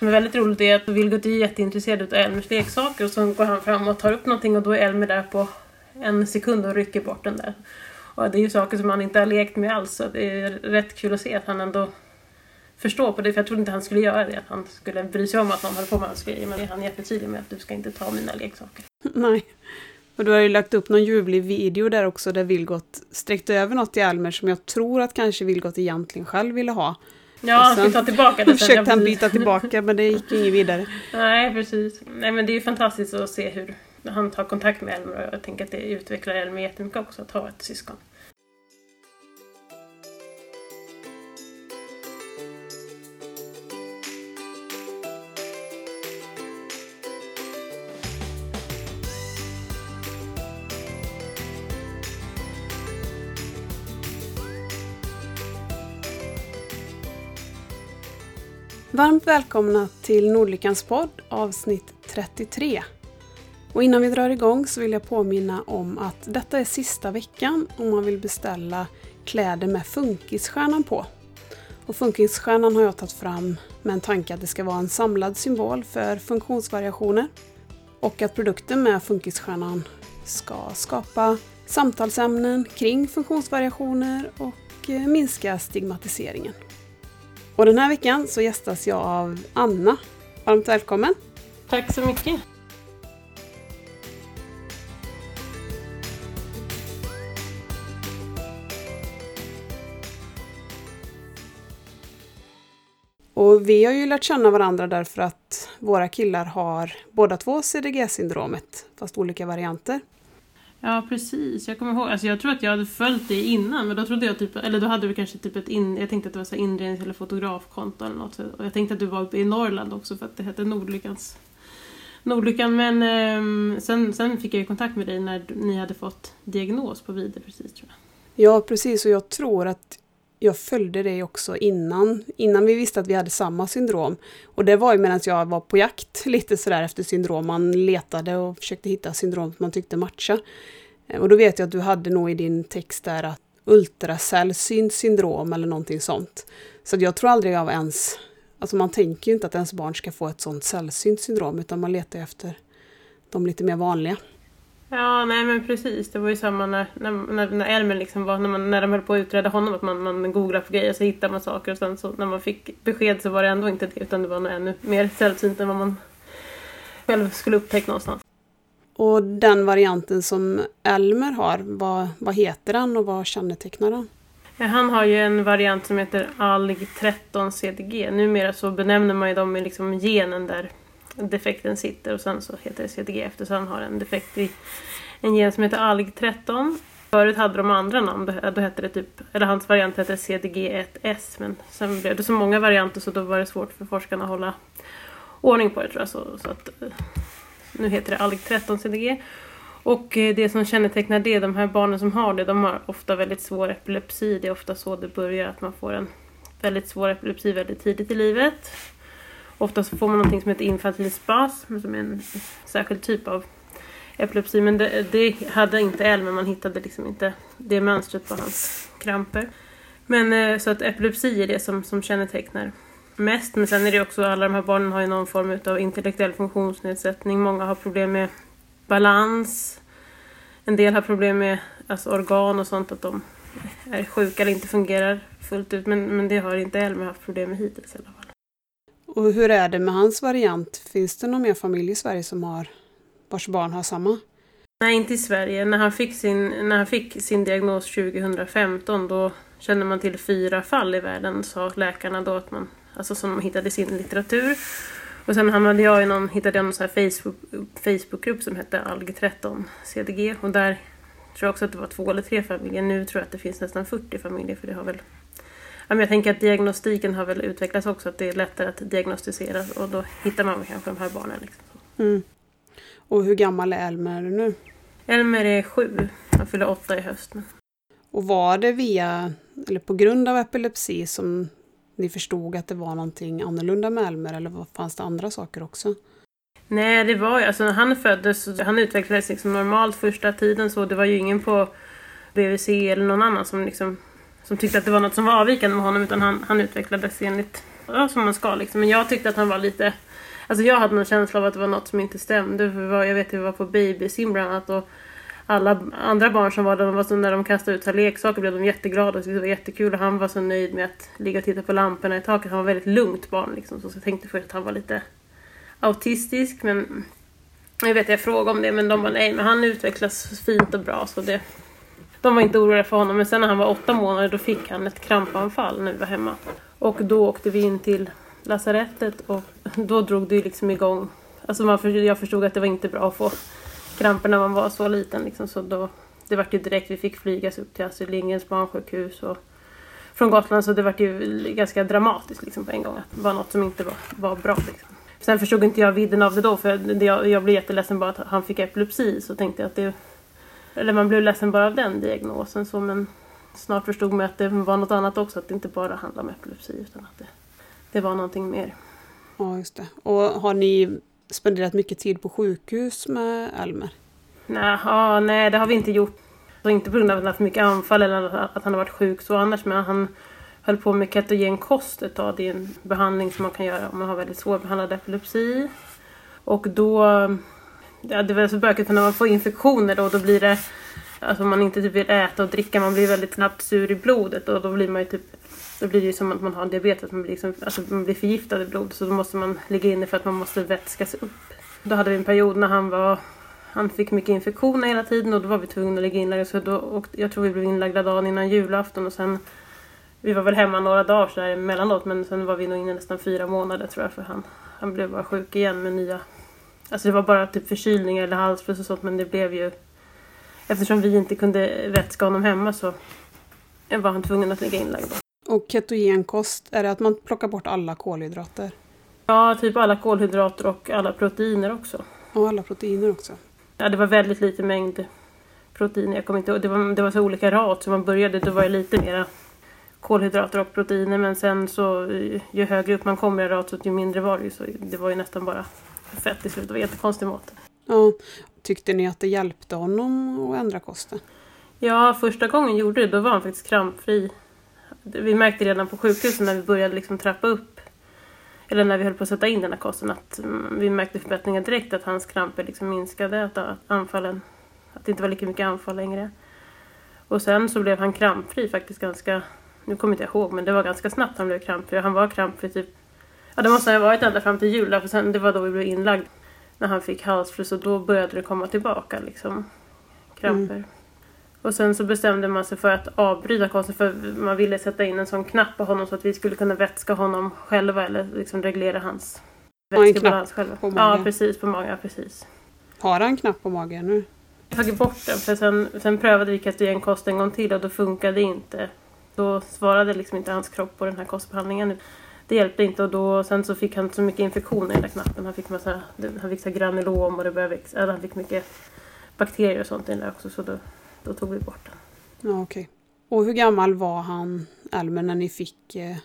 Det är väldigt roligt är att Vilgot är jätteintresserad av Elmers leksaker och så går han fram och tar upp någonting och då är Elmer där på en sekund och rycker bort den där. Och det är ju saker som han inte har lekt med alls så det är rätt kul att se att han ändå förstår på det. För jag trodde inte han skulle göra det. Att han skulle bry sig om att någon höll på med hans grejer. Men han är jättetydlig med att du ska inte ta mina leksaker. Nej. Och du har ju lagt upp någon ljuvlig video där också där Vilgot sträckte över något i Elmer som jag tror att kanske Vilgot egentligen själv ville ha. Ja, han skulle ta tillbaka det sen. försökte han byta tillbaka men det gick inget vidare. Nej, precis. Nej, men det är ju fantastiskt att se hur han tar kontakt med Elmer och jag tänker att det utvecklar Elmer jättemycket också att ha ett syskon. Varmt välkomna till Nordlyckans podd avsnitt 33. Och innan vi drar igång så vill jag påminna om att detta är sista veckan om man vill beställa kläder med funkisstjärnan på. Och funkisstjärnan har jag tagit fram med en tanke att det ska vara en samlad symbol för funktionsvariationer. Och att produkten med funkisstjärnan ska skapa samtalsämnen kring funktionsvariationer och eh, minska stigmatiseringen. Och den här veckan så gästas jag av Anna. Varmt välkommen! Tack så mycket! Och vi har ju lärt känna varandra därför att våra killar har båda två CDG-syndromet, fast olika varianter. Ja precis, jag kommer ihåg, alltså jag tror att jag hade följt dig innan men då trodde jag typ, eller då hade du kanske typ ett in, jag tänkte att det var så inrednings eller fotografkonto eller något. Och jag tänkte att du var uppe i Norrland också för att det hette Nordlyckans Nordlyckan men eh, sen, sen fick jag ju kontakt med dig när ni hade fått diagnos på Vide precis tror jag. Ja precis och jag tror att jag följde dig också innan, innan vi visste att vi hade samma syndrom. Och det var ju medan jag var på jakt lite sådär efter syndrom. Man letade och försökte hitta syndrom som man tyckte matcha. Eh, och då vet jag att du hade nog i din text där att ultrasällsynt syndrom eller någonting sånt. Så jag tror aldrig jag var ens... Alltså man tänker ju inte att ens barn ska få ett sånt sällsynt syndrom utan man letar efter de lite mer vanliga. Ja, nej men precis. Det var ju samma när, när, när, när Elmer liksom var, när, man, när de höll på att utreda honom, att man, man googlade på grejer så hittar man saker och sen så när man fick besked så var det ändå inte det utan det var nog ännu mer sällsynt än vad man själv skulle upptäcka någonstans. Och den varianten som Elmer har, vad, vad heter den och vad kännetecknar den? Ja, han har ju en variant som heter ALG13 CDG. Numera så benämner man ju dem i liksom genen där defekten sitter och sen så heter det CTG eftersom han har en defekt i en gen som heter ALG13. Förut hade de andra namn, då, hette det typ, eller hans variant hette CTG1S men sen blev det så många varianter så då var det svårt för forskarna att hålla ordning på det tror jag. Så, så att, eh, nu heter det ALG13 CTG. Och eh, det som kännetecknar det, de här barnen som har det, de har ofta väldigt svår epilepsi. Det är ofta så det börjar, att man får en väldigt svår epilepsi väldigt tidigt i livet. Ofta så får man något som heter infantil spas, som är en särskild typ av epilepsi. Men det, det hade inte Elmer, man hittade liksom inte det mönstret på hans kramper. Men eh, så att epilepsi är det som, som kännetecknar mest. Men sen är det också, alla de här barnen har ju någon form av intellektuell funktionsnedsättning. Många har problem med balans. En del har problem med alltså, organ och sånt, att de är sjuka eller inte fungerar fullt ut. Men, men det har inte Elmer haft problem med hittills i alla fall. Och hur är det med hans variant? Finns det någon mer familj i Sverige som har, vars barn har samma? Nej, inte i Sverige. När han fick sin, när han fick sin diagnos 2015 då kände man till fyra fall i världen, sa läkarna då, att man, alltså som de hittade i sin litteratur. Och sen hamnade jag i någon, hittade jag någon så här Facebook, Facebookgrupp som hette ALG13 CDG och där tror jag också att det var två eller tre familjer. Nu tror jag att det finns nästan 40 familjer för det har väl jag tänker att diagnostiken har väl utvecklats också, att det är lättare att diagnostisera och då hittar man kanske de här barnen. Liksom. Mm. Och hur gammal är Elmer nu? Elmer är sju, han fyller åtta i höst. Och var det via, eller på grund av epilepsi som ni förstod att det var någonting annorlunda med Elmer eller fanns det andra saker också? Nej, det var ju, alltså när han föddes, han utvecklades liksom normalt första tiden så det var ju ingen på BVC eller någon annan som liksom som tyckte att det var något som var avvikande med honom utan han, han utvecklades enligt ja, som man ska liksom. Men jag tyckte att han var lite... Alltså jag hade någon känsla av att det var något som inte stämde. För jag vet att vi var på babysim bland annat. Och alla andra barn som var där, de var så, när de kastade ut så leksaker blev de jätteglada och det var jättekul. Och han var så nöjd med att ligga och titta på lamporna i taket. Han var väldigt lugnt barn liksom. Så jag tänkte först att han var lite autistisk. Men jag vet jag frågade om det men de bara nej men han utvecklas fint och bra så det de var inte oroliga för honom men sen när han var åtta månader då fick han ett krampanfall när vi var hemma. Och då åkte vi in till lasarettet och då drog det liksom igång. Alltså man, jag förstod att det var inte bra att få kramper när man var så liten liksom, så då det var ju direkt, vi fick flygas upp till Astrid Lindgrens barnsjukhus och från Gotland så det var ju ganska dramatiskt liksom, på en gång. Att det var något som inte var, var bra. Liksom. Sen förstod inte jag vidden av det då för jag, jag blev jätteledsen bara att han fick epilepsi så tänkte jag att det... Eller man blev ledsen bara av den diagnosen så men snart förstod man att det var något annat också, att det inte bara handlade om epilepsi utan att det, det var någonting mer. Ja, just det. Och har ni spenderat mycket tid på sjukhus med Elmer? Nej, ja, nej det har vi inte gjort. Så inte på grund av att han haft mycket anfall eller att han har varit sjuk så annars men han höll på med ketogen kost ett tag. Det är en behandling som man kan göra om man har väldigt svårbehandlad epilepsi. Och då, ja, det var så bökigt för när man får infektioner då, då blir det, alltså man inte typ vill äta och dricka, man blir väldigt snabbt sur i blodet och då blir man ju typ då blir det ju som att man har diabetes, man blir, liksom, alltså man blir förgiftad i blodet så då måste man ligga inne för att man måste vätskas upp. Då hade vi en period när han var han fick mycket infektioner hela tiden och då var vi tvungna att ligga inlagda. Så då, och jag tror vi blev inlagda dagen innan julafton och sen vi var väl hemma några dagar så där emellanåt men sen var vi nog inne nästan fyra månader tror jag för han, han blev bara sjuk igen med nya... Alltså det var bara typ förkylningar eller halsfluss och sånt men det blev ju... Eftersom vi inte kunde vätska honom hemma så var han tvungen att ligga inlagd. Och ketogenkost, är det att man plockar bort alla kolhydrater? Ja, typ alla kolhydrater och alla proteiner också. Och alla proteiner också? Ja, det var väldigt lite mängd proteiner. Jag kommer inte. Det var, det var så olika rat så man började, då var det lite mera kolhydrater och proteiner men sen så ju högre upp man kommer i ratet ju mindre var det ju. Så det var ju nästan bara fett i slutet. Det var jättekonstig mat. Ja. Tyckte ni att det hjälpte honom att ändra kosten? Ja, första gången gjorde det. Då var han faktiskt krampfri. Vi märkte redan på sjukhuset när vi började liksom trappa upp eller när vi höll på att sätta in den här kosten att mm, vi märkte förbättringar direkt att hans kramper liksom minskade, att anfallen, att det inte var lika mycket anfall längre. Och sen så blev han krampfri faktiskt ganska nu kommer jag inte ihåg, men det var ganska snabbt han blev krampfri. Han var krampfri typ, ja det måste ha varit ända fram till jul, för sen, det var då vi blev inlagd. När han fick halsfluss och då började det komma tillbaka liksom, kramper. Mm. Och sen så bestämde man sig för att avbryta kosten för man ville sätta in en sån knapp på honom så att vi skulle kunna vätska honom själva eller liksom reglera hans vätskebalans själva. På magen. Ja precis, på magen. Ja, precis. Har han knapp på magen nu? Jag tagit bort den för sen, sen prövade vi ketogenkost en gång till och då funkade inte då svarade liksom inte hans kropp på den här kostbehandlingen. Det hjälpte inte och då, sen så fick han så mycket infektioner i den där knappen. Han fick massa, han fick så granulom och det började växa, eller han fick mycket bakterier och sånt i den där också så då, då tog vi bort den. Ja, okej. Okay. Och hur gammal var han, Elmer, när ni fick eh,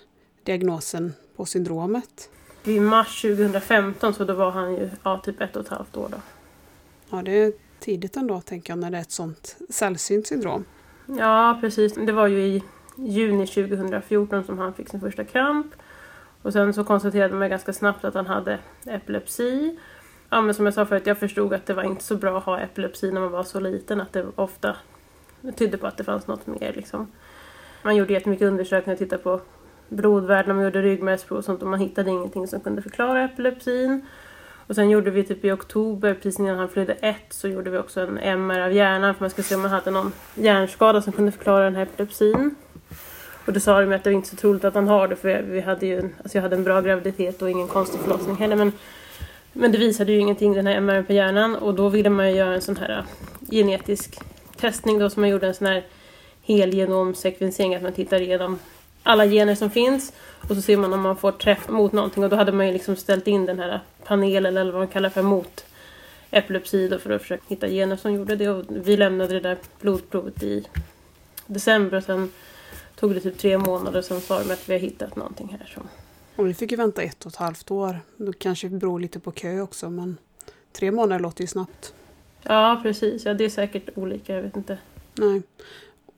diagnosen på syndromet? I mars 2015 så då var han ju ja, typ ett och ett halvt år då. Ja, det är tidigt ändå tänker jag när det är ett sånt sällsynt syndrom. Ja, precis. Det var ju i juni 2014 som han fick sin första kramp. Och sen så konstaterade man ganska snabbt att han hade epilepsi. Ja, men som jag sa förut, jag förstod att det var inte så bra att ha epilepsi när man var så liten. Att det ofta tydde på att det fanns något mer. Liksom. Man gjorde jättemycket undersökningar, tittade på blodvärden, man gjorde ryggmärgsprov och sånt och man hittade ingenting som kunde förklara epilepsin. Och sen gjorde vi typ i oktober, precis innan han fyllde ett, så gjorde vi också en MR av hjärnan för man skulle se om man hade någon hjärnskada som kunde förklara den här epilepsin. Och då sa de att det var inte så troligt att han har det för vi hade ju, alltså jag hade en bra graviditet och ingen konstig förlossning heller. Men, men det visade ju ingenting den här MR på hjärnan och då ville man ju göra en sån här äh, genetisk testning då som man gjorde en sån här helgenomsekvensering, att man tittar igenom alla gener som finns och så ser man om man får träff mot någonting och då hade man ju liksom ställt in den här äh, panelen eller vad man kallar för mot epilepsi då för att försöka hitta gener som gjorde det och vi lämnade det där blodprovet i december och sen tog det typ tre månader sen sa de att vi har hittat någonting här. Så. Och vi fick ju vänta ett och ett halvt år. Det kanske beror lite på kö också men tre månader låter ju snabbt. Ja precis, ja det är säkert olika, jag vet inte. Nej.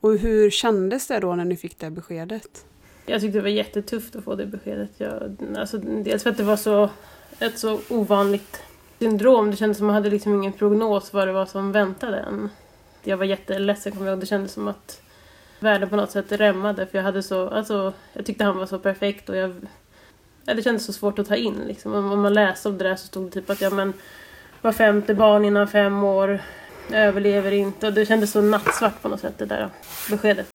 Och hur kändes det då när ni fick det beskedet? Jag tyckte det var jättetufft att få det beskedet. Jag, alltså, dels för att det var så, ett så ovanligt syndrom. Det kändes som att man hade liksom ingen prognos vad det var som väntade en. Jag var jätteledsen kommer jag ihåg. Det kändes som att världen på något sätt rämmade. För jag hade så, alltså, jag tyckte han var så perfekt och jag... Ja, det kändes så svårt att ta in liksom. Om man läste om det där så stod det typ att ja men var femte barn innan fem år överlever inte. Och det kändes så nattsvart på något sätt det där beskedet.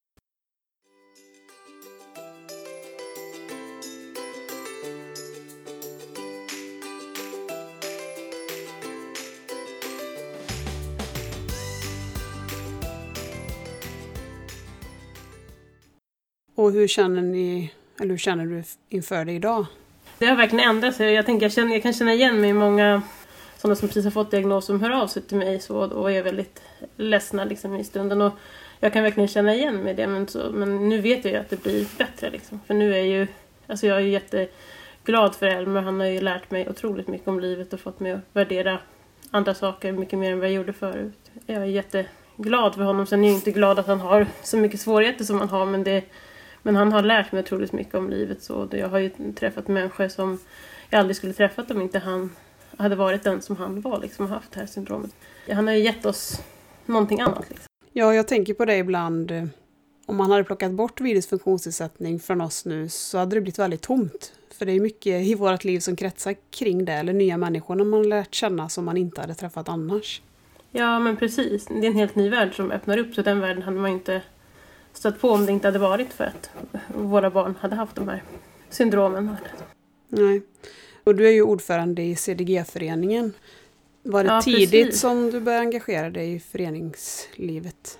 Och hur känner ni, eller hur känner du inför det idag? Det har verkligen ändrat sig. Jag, tänker, jag, känner, jag kan känna igen mig i många sådana som precis har fått diagnos som hör av sig till mig så, och är väldigt ledsna liksom, i stunden. Och jag kan verkligen känna igen mig i det. Men, så, men nu vet jag ju att det blir bättre. Liksom. För nu är ju, alltså jag är ju jätteglad för Elmer. Han har ju lärt mig otroligt mycket om livet och fått mig att värdera andra saker mycket mer än vad jag gjorde förut. Jag är jätteglad för honom. Sen är jag inte glad att han har så mycket svårigheter som han har. Men det men han har lärt mig otroligt mycket om livet. Så jag har ju träffat människor som jag aldrig skulle träffat om inte han hade varit den som han var, liksom, haft det här syndromet. Han har ju gett oss någonting annat. Liksom. Ja, jag tänker på det ibland. Om man hade plockat bort virus funktionsnedsättning från oss nu så hade det blivit väldigt tomt. För det är mycket i vårt liv som kretsar kring det, eller nya människor man lärt känna som man inte hade träffat annars. Ja, men precis. Det är en helt ny värld som öppnar upp, så den världen hade man inte stött på om det inte hade varit för att våra barn hade haft de här syndromen. Nej. Och du är ju ordförande i CDG-föreningen. Var det ja, tidigt precis. som du började engagera dig i föreningslivet?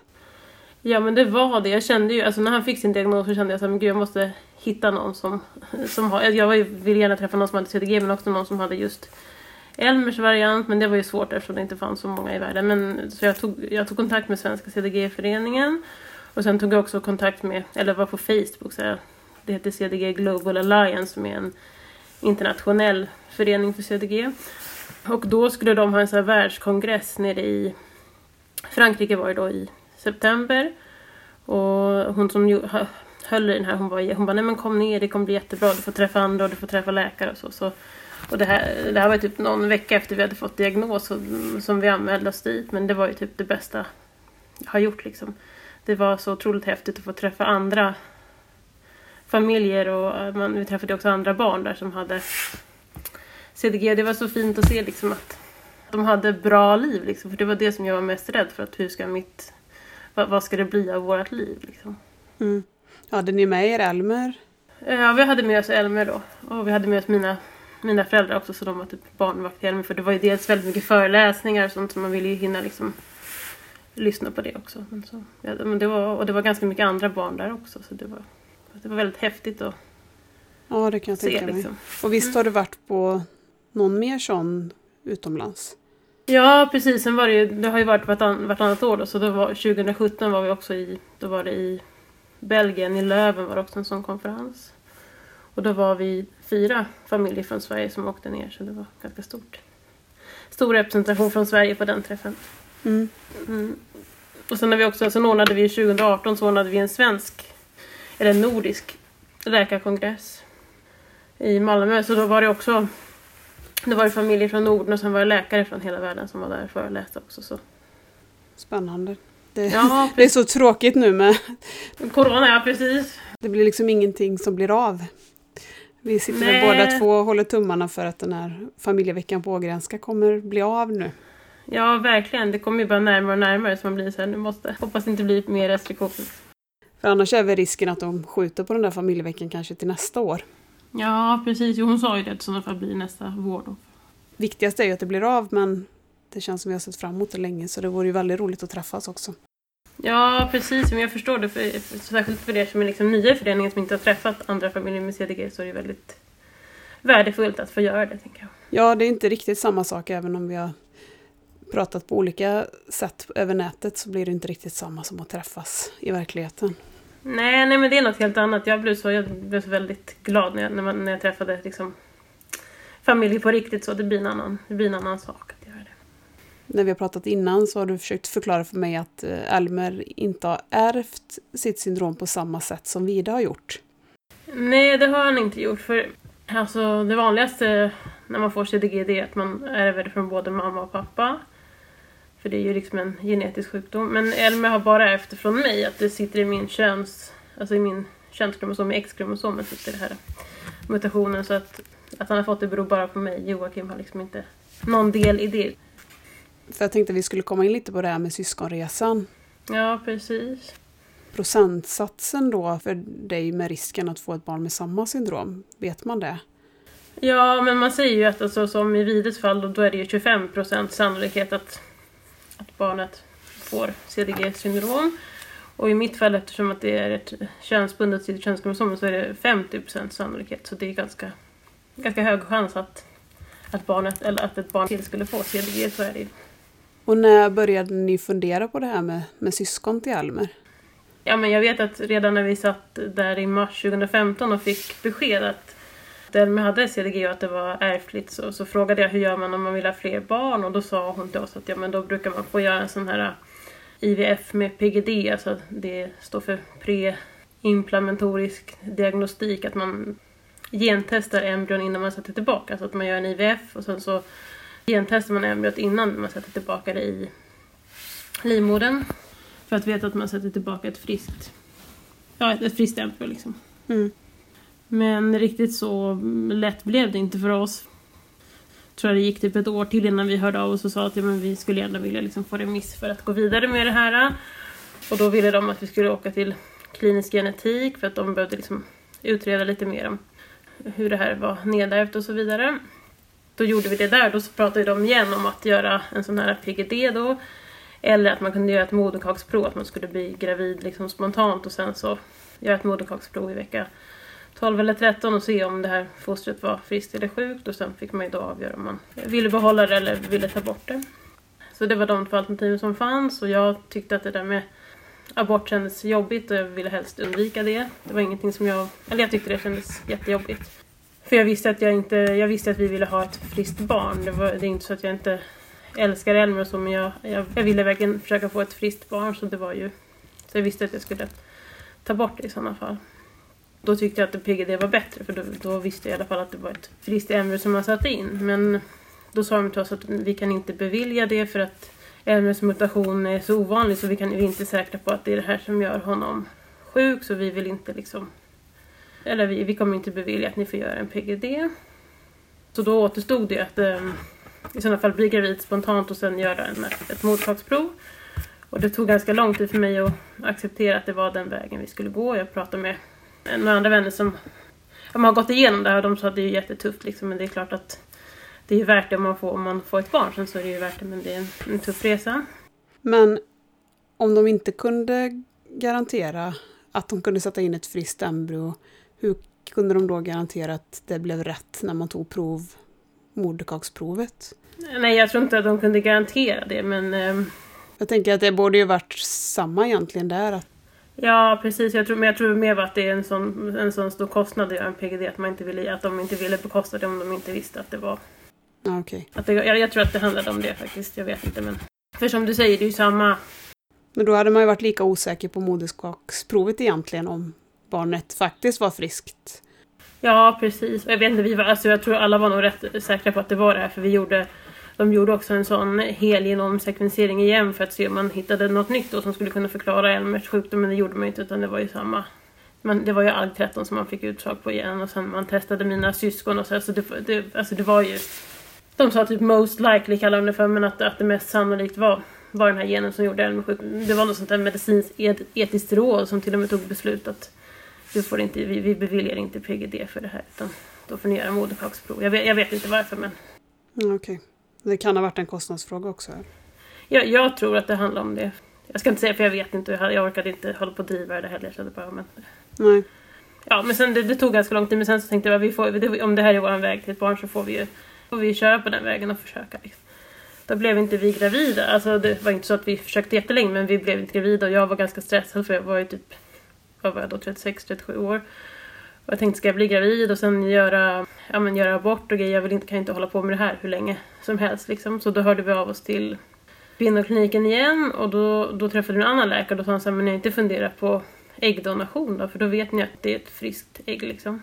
Ja men det var det. Jag kände ju, alltså när han fick sin diagnos så kände jag att jag måste hitta någon som, som har, jag ville gärna träffa någon som hade CDG men också någon som hade just Elmers variant men det var ju svårt eftersom det inte fanns så många i världen. Men, så jag tog, jag tog kontakt med Svenska CDG-föreningen och sen tog jag också kontakt med, eller var på Facebook, så här, det heter CDG Global Alliance som är en internationell förening för CDG. Och då skulle de ha en så här världskongress nere i Frankrike var det då i september. Och hon som höll i den här, hon, var, hon bara, nej men kom ner, det kommer bli jättebra, du får träffa andra och du får träffa läkare och så. så och det här, det här var typ någon vecka efter vi hade fått diagnos och, som vi anmälde oss dit. Men det var ju typ det bästa jag har gjort liksom det var så otroligt häftigt att få träffa andra familjer och man, vi träffade också andra barn där som hade CDG. Det var så fint att se liksom att de hade bra liv liksom, för det var det som jag var mest rädd för. Att hur ska mitt, vad, vad ska det bli av vårt liv liksom. Mm. Hade ni med er Elmer? Ja, vi hade med oss Elmer då. Och vi hade med oss mina, mina föräldrar också så de var typ barnvakt till Elmer. För det var ju dels väldigt mycket föreläsningar och sånt som man ville ju hinna liksom lyssna på det också. Men så, ja, men det var, och det var ganska mycket andra barn där också så det var, det var väldigt häftigt att Ja, det kan jag se, tänka mig. Liksom. Och visst mm. har du varit på någon mer sån utomlands? Ja, precis. Sen var det, ju, det har ju varit vartannat år då, så då var, 2017 var vi också i, då var det i Belgien, i Löven var det också en sån konferens. Och då var vi fyra familjer från Sverige som åkte ner så det var ganska stort. Stor representation från Sverige på den träffen. Mm. Mm. Och sen, har vi också, sen ordnade vi 2018 så ordnade vi en svensk, eller en nordisk läkarkongress i Malmö. Så då var det också det var det familjer från Norden och sen var det läkare från hela världen som var där och föreläste också. Så. Spännande. Det, ja, det är så tråkigt nu med... Corona, ja precis. Det blir liksom ingenting som blir av. Vi sitter Nej. båda två och håller tummarna för att den här familjeveckan på Ågrenska kommer bli av nu. Ja, verkligen. Det kommer ju bara närmare och närmare så man blir så här, nu måste hoppas det inte blir mer restriktioner. För annars är väl risken att de skjuter på den där familjeveckan kanske till nästa år. Ja, precis. Hon sa ju det att det i sådana fall blir nästa vår då. Viktigast är ju att det blir av, men det känns som vi har sett fram emot det länge, så det vore ju väldigt roligt att träffas också. Ja, precis. Men jag förstår det. För, särskilt för er som är liksom nya i föreningen som inte har träffat andra familjer med CDG så är det väldigt värdefullt att få göra det, tänker jag. Ja, det är inte riktigt samma sak även om vi har pratat på olika sätt över nätet så blir det inte riktigt samma som att träffas i verkligheten. Nej, nej men det är något helt annat. Jag blev så, jag blev så väldigt glad när jag, när, man, när jag träffade liksom, familj på riktigt. så Det blir, en annan, det blir en annan sak att göra det. När vi har pratat innan så har du försökt förklara för mig att eh, Elmer inte har ärvt sitt syndrom på samma sätt som Vida har gjort. Nej, det har han inte gjort. För alltså, det vanligaste när man får CDG är att man ärver det från både mamma och pappa. För det är ju liksom en genetisk sjukdom. Men Elmer har bara ärvt från mig, att det sitter i min köns... Alltså i min könskromosom, i X-kromosomen sitter det här mutationen. Så att, att han har fått det beror bara på mig. Joakim har liksom inte någon del i det. För jag tänkte att vi skulle komma in lite på det här med syskonresan. Ja, precis. Procentsatsen då för dig med risken att få ett barn med samma syndrom, vet man det? Ja, men man säger ju att alltså, som i Vides fall, då är det ju 25% sannolikhet att, att barnet får CDG-syndrom. Och i mitt fall, eftersom att det är ett könsbundet könskromosom, så är det 50% sannolikhet. Så det är ganska, ganska hög chans att, att, barnet, eller att ett barn till skulle få CDG, så är det Och när började ni fundera på det här med, med syskon till Elmer? Ja, men jag vet att redan när vi satt där i mars 2015 och fick besked att Elmer hade CDG och att det var ärftligt så, så frågade jag hur gör man om man vill ha fler barn och då sa hon till oss att ja, men då brukar man få göra en sån här äh, IVF med PGD, alltså det står för preimplantatorisk diagnostik, att man gentestar embryon innan man sätter tillbaka, alltså att man gör en IVF och sen så gentestar man embryot innan man sätter tillbaka det i livmodern. För att veta att man sätter tillbaka ett friskt, ja, ett friskt embryo liksom. Mm. Men riktigt så lätt blev det inte för oss. Jag tror det gick typ ett år till innan vi hörde av oss och sa att ja, men vi skulle gärna vilja liksom få remiss för att gå vidare med det här. Och då ville de att vi skulle åka till klinisk genetik för att de behövde liksom utreda lite mer om hur det här var nedärvt och så vidare. Då gjorde vi det där. Då pratade de igen om att göra en sån här PGD då. Eller att man kunde göra ett moderkaksprov, att man skulle bli gravid liksom spontant och sen så göra ett moderkaksprov i vecka 12 eller 13 och se om det här fostret var friskt eller sjukt och sen fick man ju då avgöra om man ville behålla det eller ville ta bort det. Så det var de två alternativen som fanns och jag tyckte att det där med abort kändes jobbigt och jag ville helst undvika det. Det var ingenting som jag, eller jag tyckte det kändes jättejobbigt. För jag visste att jag inte, jag visste att vi ville ha ett friskt barn. Det, var, det är inte så att jag inte älskar Elmer och så men jag, jag, jag ville verkligen försöka få ett friskt barn så det var ju, så jag visste att jag skulle ta bort det i sådana fall. Då tyckte jag att PGD var bättre för då, då, visste jag i alla fall att det var ett friskt ämne som man satte in. Men då sa de till oss att vi kan inte bevilja det för att Elmers mutation är så ovanlig så vi, kan, vi är inte säkra på att det är det här som gör honom sjuk så vi vill inte liksom... Eller vi, vi kommer inte bevilja att ni får göra en PGD. Så då återstod det att um, i sådana fall bli gravid spontant och sen göra en, ett mottagsprov. Och det tog ganska lång tid för mig att acceptera att det var den vägen vi skulle gå. Jag pratade med några andra vänner som de har gått igenom det här och de sa att det är jättetufft liksom, men det är klart att det är värt det om man får, om man får ett barn. Sen så är det ju värt det, men det är en, en tuff resa. Men om de inte kunde garantera att de kunde sätta in ett friskt embryo, hur kunde de då garantera att det blev rätt när man tog prov, moderkaksprovet? Nej, jag tror inte att de kunde garantera det, men... Eh... Jag tänker att det borde ju varit samma egentligen där, att Ja, precis. Jag tror, men jag tror mer att det är en sån, en sån stor kostnad en PGD. Att, man inte ville, att de inte ville bekosta det om de inte visste att det var... Ah, okay. att det, jag, jag tror att det handlade om det faktiskt. Jag vet inte men... För som du säger, det är ju samma... Men då hade man ju varit lika osäker på moderskapsprovet egentligen om barnet faktiskt var friskt. Ja, precis. Jag vet inte, vi var, alltså, jag tror alla var nog rätt säkra på att det var det här för vi gjorde de gjorde också en sån helgenomsekvensering igen för att se om man hittade något nytt då som skulle kunna förklara Elmers sjukdom, men det gjorde man inte utan det var ju samma. Men det var ju ALG13 som man fick utslag på igen och sen man testade mina syskon och så. Alltså det, det, alltså det var ju... De sa typ most likely kallade de det för, men att, att det mest sannolikt var, var den här genen som gjorde Elmer sjuk. Det var något sånt där medicinskt etiskt råd som till och med tog beslut att du får inte, vi, vi beviljar inte PGD för det här utan då får ni göra moderkaksprov. Jag vet, jag vet inte varför men... Mm, okej. Okay. Det kan ha varit en kostnadsfråga också? Jag, jag tror att det handlar om det. Jag ska inte säga för jag vet inte, jag orkade inte hålla på att driva det heller. Det bara, men... Nej. Ja, men sen det, det, tog ganska lång tid, men sen så tänkte jag vi får, om det här är vår väg till ett barn så får vi ju får vi köra på den vägen och försöka. Liksom. Då blev inte vi gravida. Alltså, det var inte så att vi försökte jättelänge, men vi blev inte gravida och jag var ganska stressad för jag var ju typ, vad var jag då, 36-37 år. Och jag tänkte, ska jag bli gravid och sen göra, ja, men göra abort och grejer? Jag vill inte, kan inte hålla på med det här hur länge som helst. Liksom. Så då hörde vi av oss till kvinnokliniken igen och då, då träffade vi en annan läkare och då sa han så här, men har inte funderat på äggdonation då, för då vet ni att det är ett friskt ägg liksom.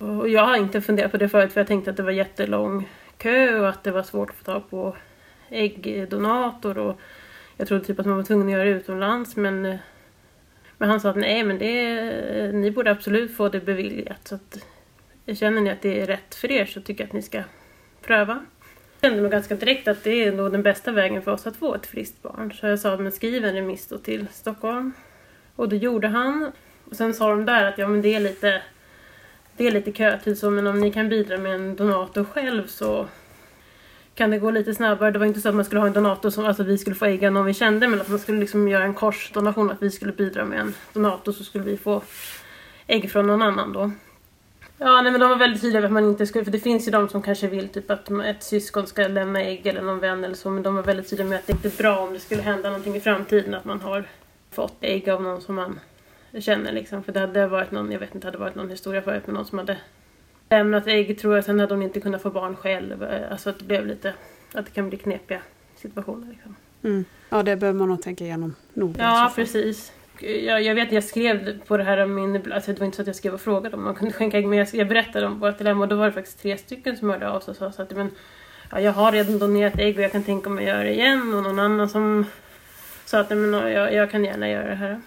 Och jag har inte funderat på det förut för jag tänkte att det var jättelång kö och att det var svårt att få tag på äggdonator och jag trodde typ att man var tvungen att göra det utomlands men, men han sa att nej men det, ni borde absolut få det beviljat så att känner ni att det är rätt för er så tycker jag att ni ska pröva. Jag kände mig ganska direkt att det är nog den bästa vägen för oss att få ett friskt barn. Så jag sa, men skriv en remiss då till Stockholm. Och det gjorde han. Och sen sa de där att ja men det är lite det är lite kötid så men om ni kan bidra med en donator själv så kan det gå lite snabbare. Det var inte så att man skulle ha en donator som alltså vi skulle få ägga någon vi kände men att man skulle liksom göra en korsdonation att vi skulle bidra med en donator så skulle vi få ägg från någon annan då. Ja, nej, men de var väldigt tydliga med att man inte skulle, för det finns ju de som kanske vill typ att ett syskon ska lämna ägg eller någon vän eller så, men de var väldigt tydliga med att det inte är bra om det skulle hända någonting i framtiden att man har fått ägg av någon som man känner liksom. För det hade varit någon, jag vet inte, hade varit någon historia förut med någon som hade lämnat ägg tror jag, sen hade hon inte kunnat få barn själv. Alltså att det blev lite, att det kan bli knepiga situationer liksom. Mm. Ja, det behöver man nog tänka igenom noga. Ja, precis. Jag, jag vet, jag skrev på det här om min, alltså det var inte så att jag skrev och frågade om man kunde skänka ägg, men jag, jag berättade om vårt dilemma och då var det faktiskt tre stycken som hörde av sig och sa så att men, ja, jag har redan donerat ägg och jag kan tänka mig att göra det igen och någon annan som sa att men, jag, jag kan gärna göra det här.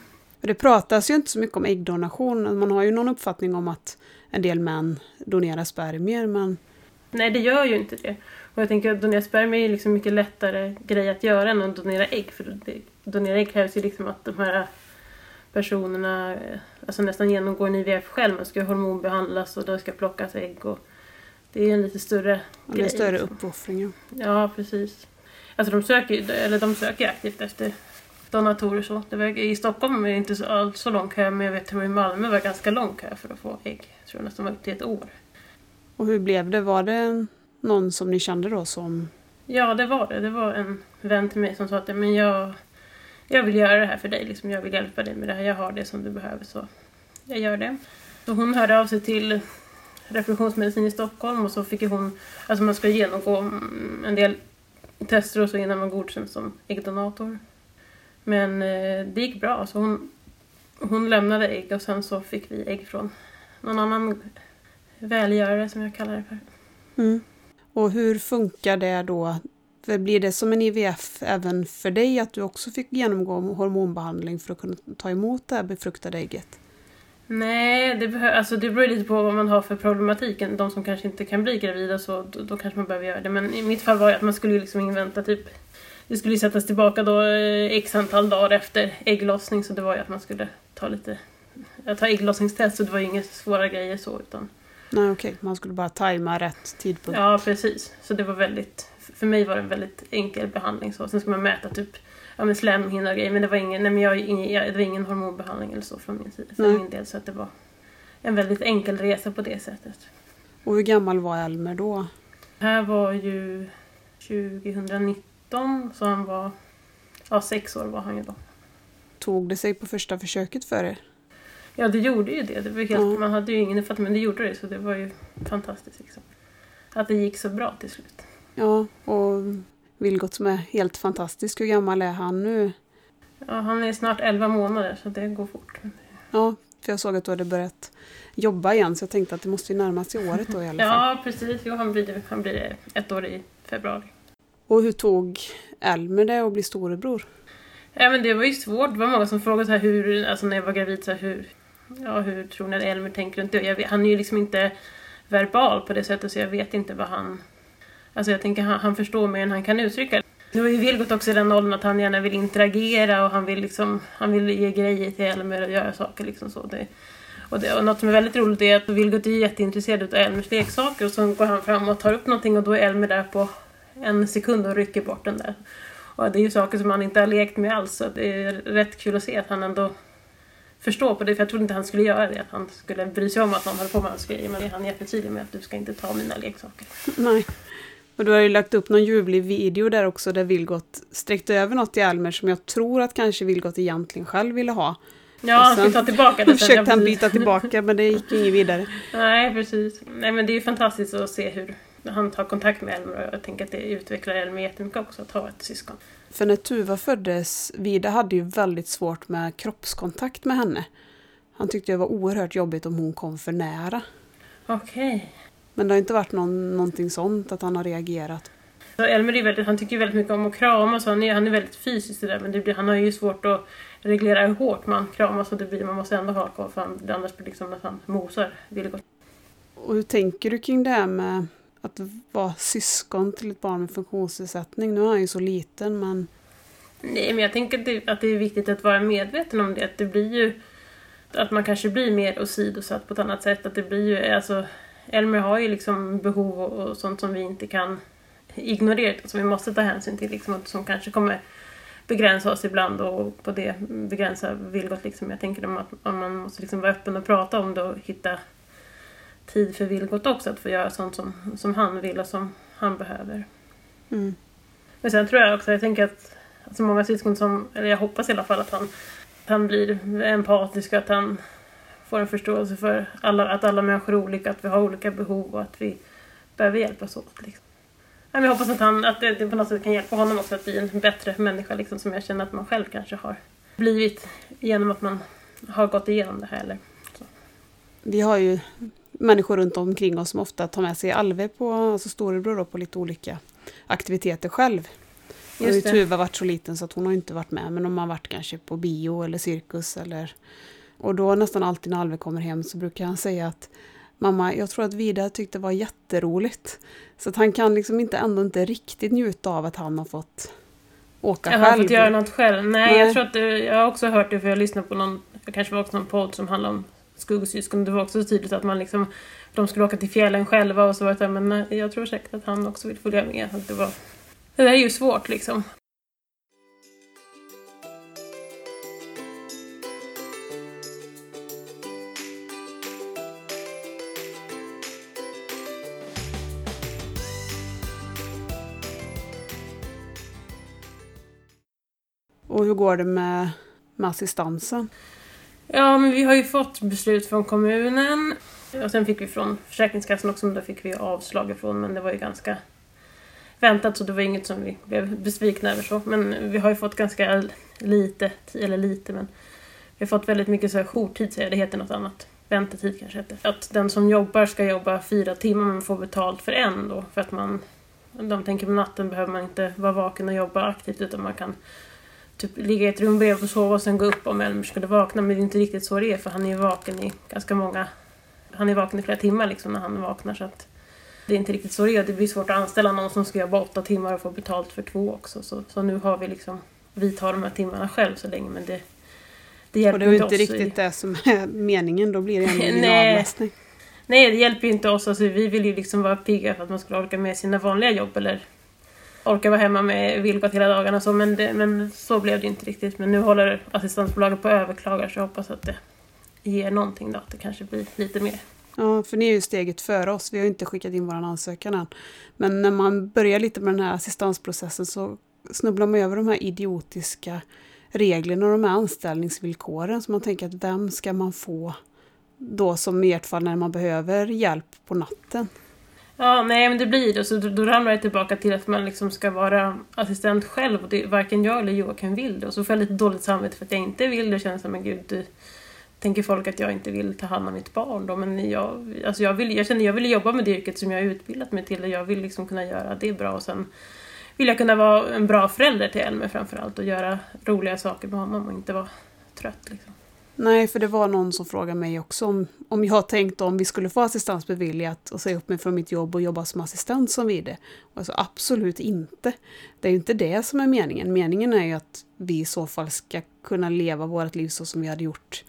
Det pratas ju inte så mycket om äggdonation. Man har ju någon uppfattning om att en del män donerar spermier, men... Nej, det gör ju inte det. Och jag tänker att donera spermier är liksom mycket lättare grej att göra än att donera ägg. För donera ägg krävs ju liksom att de här personerna alltså nästan genomgår en IVF själv. Man ska hormonbehandlas och det ska plockas ägg. Och det är en lite större och det är större liksom. uppoffring. Ja, precis. Alltså de söker, eller de söker aktivt efter donatorer. Så. Det var, I Stockholm är det inte så, så lång kö men jag vet att i Malmö var det ganska lång kö för att få ägg. Jag tror nästan var upp till ett år. Och hur blev det? Var det någon som ni kände då som... Ja det var det. Det var en vän till mig som sa att men jag, jag vill göra det här för dig. Liksom, jag vill hjälpa dig med det här. Jag har det som du behöver så jag gör det. Så hon hörde av sig till reproduktionsmedicin i Stockholm och så fick hon, alltså man ska genomgå en del tester och så innan man godkänns som äggdonator. Men eh, det gick bra. Så hon, hon lämnade ägg och sen så fick vi ägg från någon annan välgörare som jag kallar det för. Mm. Och hur funkar det då? Blir det som en IVF även för dig att du också fick genomgå hormonbehandling för att kunna ta emot det här befruktade ägget? Nej, det, behö- alltså det beror lite på vad man har för problematik. De som kanske inte kan bli gravida så då, då kanske man behöver göra det. Men i mitt fall var det att man skulle liksom invänta typ det skulle sättas tillbaka då eh, x antal dagar efter ägglossning så det var ju att man skulle ta lite ta ägglossningstest så det var ju inga svåra grejer så utan Nej okej, okay. man skulle bara tajma rätt tidpunkt. Ja precis, så det var väldigt för mig var det en väldigt enkel behandling så. Sen ska man mäta typ ja, men slemhinna och grejer men det var ingen, nej, men jag, det var ingen hormonbehandling eller så från min sida för min del så att det var en väldigt enkel resa på det sättet. Och hur gammal var Elmer då? Det här var ju 2019 19 så han var... Ja, sex år var han ju då. Tog det sig på första försöket för er? Ja, det gjorde ju det. det var helt, ja. Man hade ju ingen uppfattning, men det gjorde det så det var ju fantastiskt. Liksom. Att det gick så bra till slut. Ja, och Vilgot som är helt fantastisk. Hur gammal är han nu? Ja, han är snart 11 månader så det går fort. Ja, för jag såg att du hade börjat jobba igen så jag tänkte att det måste ju närma sig året då i alla fall. Ja, precis. Jo, han blir, han blir ett år i februari. Och hur tog Elmer det att bli storebror? Ja men det var ju svårt. Det var många som frågade så här hur, alltså när jag var gravid, så här, hur, ja, hur tror ni att Elmer tänker runt det? Jag, han är ju liksom inte verbal på det sättet så jag vet inte vad han... Alltså jag tänker han, han förstår mer än han kan uttrycka. Nu har ju Vilgot också i den åldern att han gärna vill interagera och han vill liksom, han vill ge grejer till Elmer och göra saker liksom så. Det, och, det, och något som är väldigt roligt är att Vilgot är jätteintresserad av Elmers leksaker och så går han fram och tar upp någonting och då är Elmer där på en sekund och rycker bort den där. Och det är ju saker som han inte har lekt med alls så det är rätt kul att se att han ändå förstår på det. För jag trodde inte han skulle göra det, att han skulle bry sig om att någon höll på med hans grejer. Men det är han jättetydlig med att du ska inte ta mina leksaker. Nej. Och du har ju lagt upp någon ljuvlig video där också där Vilgot sträckte över något i Elmer som jag tror att kanske Vilgot egentligen själv ville ha. Ja, han skulle ta tillbaka det försökte han byta tillbaka men det gick ju inget vidare. Nej, precis. Nej, men det är ju fantastiskt att se hur han tar kontakt med Elmer och jag tänker att det utvecklar Elmer jättemycket också att ha ett syskon. För när Tuva föddes, Vida hade ju väldigt svårt med kroppskontakt med henne. Han tyckte det var oerhört jobbigt om hon kom för nära. Okej. Men det har inte varit någon, någonting sånt att han har reagerat. Så Elmer är väldigt, han tycker väldigt mycket om att kramas och han är, han är väldigt fysisk där, men det blir, han har ju svårt att reglera hur hårt man kramas och det blir, man måste ändå ha kvar för han, annars blir det liksom att han mosar Vilgot. Och hur tänker du kring det här med att vara syskon till ett barn med funktionsnedsättning? Nu är han ju så liten men Nej, men jag tänker att det, att det är viktigt att vara medveten om det. Att det blir ju... Att man kanske blir mer åsidosatt på ett annat sätt. Att det blir ju... Alltså, Elmer har ju liksom behov och, och sånt som vi inte kan ignorera. Som vi måste ta hänsyn till. Liksom, och som kanske kommer begränsa oss ibland och på det begränsa Vilgot. Liksom. Jag tänker att man måste liksom vara öppen och prata om det och hitta tid för Vilgot också. Att få göra sånt som, som han vill och som han behöver. mm. Men sen tror jag också, jag tänker att alltså många syskon som, eller jag hoppas i alla fall att han, att han blir empatisk och att han får en förståelse för alla, att alla människor är olika, att vi har olika behov och att vi behöver hjälpas åt. Liksom. Jag hoppas att, han, att det, det på något sätt kan hjälpa honom också att bli en bättre människa liksom, som jag känner att man själv kanske har blivit genom att man har gått igenom det här. Eller, vi har ju människor runt omkring oss som ofta tar med sig Alve på, alltså storebror då, på lite olika aktiviteter själv. Nu har ju. Tuva varit så liten så att hon har inte varit med men de har varit kanske på bio eller cirkus eller och då nästan alltid när Alve kommer hem så brukar han säga att Mamma, jag tror att Vida tyckte det var jätteroligt. Så att han kan liksom inte ändå inte riktigt njuta av att han har fått åka jag har själv. fått göra något själv. Nej, Nej. jag tror att jag har också hört det för jag lyssnade på någon, det kanske var också någon podd som handlade om skuggsyskon. Det var också så tydligt att man liksom, de skulle åka till fjällen själva och så var det så här, men nej, jag tror säkert att han också vill följa med. Att det, var, det där är ju svårt liksom. Och hur går det med, med assistansen? Ja, men vi har ju fått beslut från kommunen. Och sen fick vi från Försäkringskassan också, men då fick vi avslag ifrån. Men det var ju ganska väntat så det var inget som vi blev besvikna över så. Men vi har ju fått ganska lite, eller lite men vi har fått väldigt mycket så här jourtid säger jag, det heter något annat. Väntetid kanske heter. Att den som jobbar ska jobba fyra timmar men får betalt för en då. För att man, de tänker på natten behöver man inte vara vaken och jobba aktivt utan man kan typ ligga i ett rum bredvid och sova och sen gå upp om Elmer skulle vakna. Men det är inte riktigt så det är för han är ju vaken i ganska många... Han är vaken i flera timmar liksom när han vaknar så att det är inte riktigt så det är. Det blir svårt att anställa någon som ska jobba åtta timmar och få betalt för två också. Så, så nu har vi liksom... Vi tar de här timmarna själv så länge men det... Det hjälper Och det är inte oss i- riktigt det som är meningen, då blir det ändå ingen avlastning. Nej, det hjälper ju inte oss. Alltså, vi vill ju liksom vara pigga för att man ska orka med sina vanliga jobb eller orka vara hemma med Vilgot hela dagarna. Så, men, det, men så blev det inte riktigt. Men nu håller assistansbolaget på att överklaga så jag hoppas att det ger någonting då. Att det kanske blir lite mer. Ja, för ni är ju steget före oss. Vi har ju inte skickat in vår ansökan än. Men när man börjar lite med den här assistansprocessen så snubblar man över de här idiotiska reglerna och de här anställningsvillkoren. Så man tänker att vem ska man få då som i ert fall när man behöver hjälp på natten? Ja, nej men det blir det. Så då, då ramlar det tillbaka till att man liksom ska vara assistent själv. Och det, varken jag eller Joakim vill det. Och så får jag lite dåligt samvete för att jag inte vill det. Och känner som, men gud, du, tänker folk att jag inte vill ta hand om mitt barn då. Men jag, alltså jag, vill, jag känner jag vill jobba med det yrket som jag har utbildat mig till. Och jag vill liksom kunna göra det bra. Och sen vill jag kunna vara en bra förälder till Elmer framförallt. Och göra roliga saker med honom och inte vara trött liksom. Nej, för det var någon som frågade mig också om, om jag tänkte om vi skulle få assistans beviljat och säga upp mig från mitt jobb och jobba som assistent som vi det. Och jag sa absolut inte. Det är ju inte det som är meningen. Meningen är ju att vi i så fall ska kunna leva vårt liv så som vi hade gjort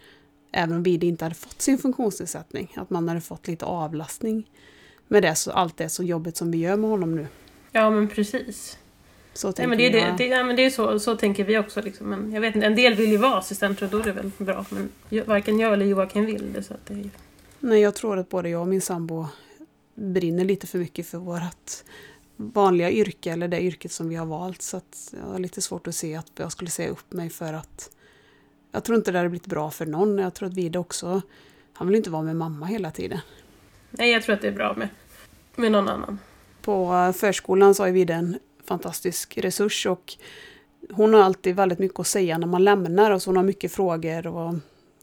även om vi inte hade fått sin funktionsnedsättning. Att man hade fått lite avlastning med det, så, allt det så jobbet som vi gör med honom nu. Ja men precis. Så Nej, tänker men det det, det, ja, men det är så, så tänker vi också. Liksom. Men jag vet inte, en del vill ju vara assistenter och då är det väl bra. Men varken jag eller Joakim vill det. Så att det är, Nej, jag tror att både jag och min sambo brinner lite för mycket för vårt vanliga yrke eller det yrket som vi har valt. Så att jag har lite svårt att se att jag skulle säga upp mig för att jag tror inte det hade blivit bra för någon. Jag tror att Vide också, han vill inte vara med mamma hela tiden. Nej, jag tror att det är bra med, med någon annan. På förskolan så har Vide en fantastisk resurs och hon har alltid väldigt mycket att säga när man lämnar och så hon har mycket frågor och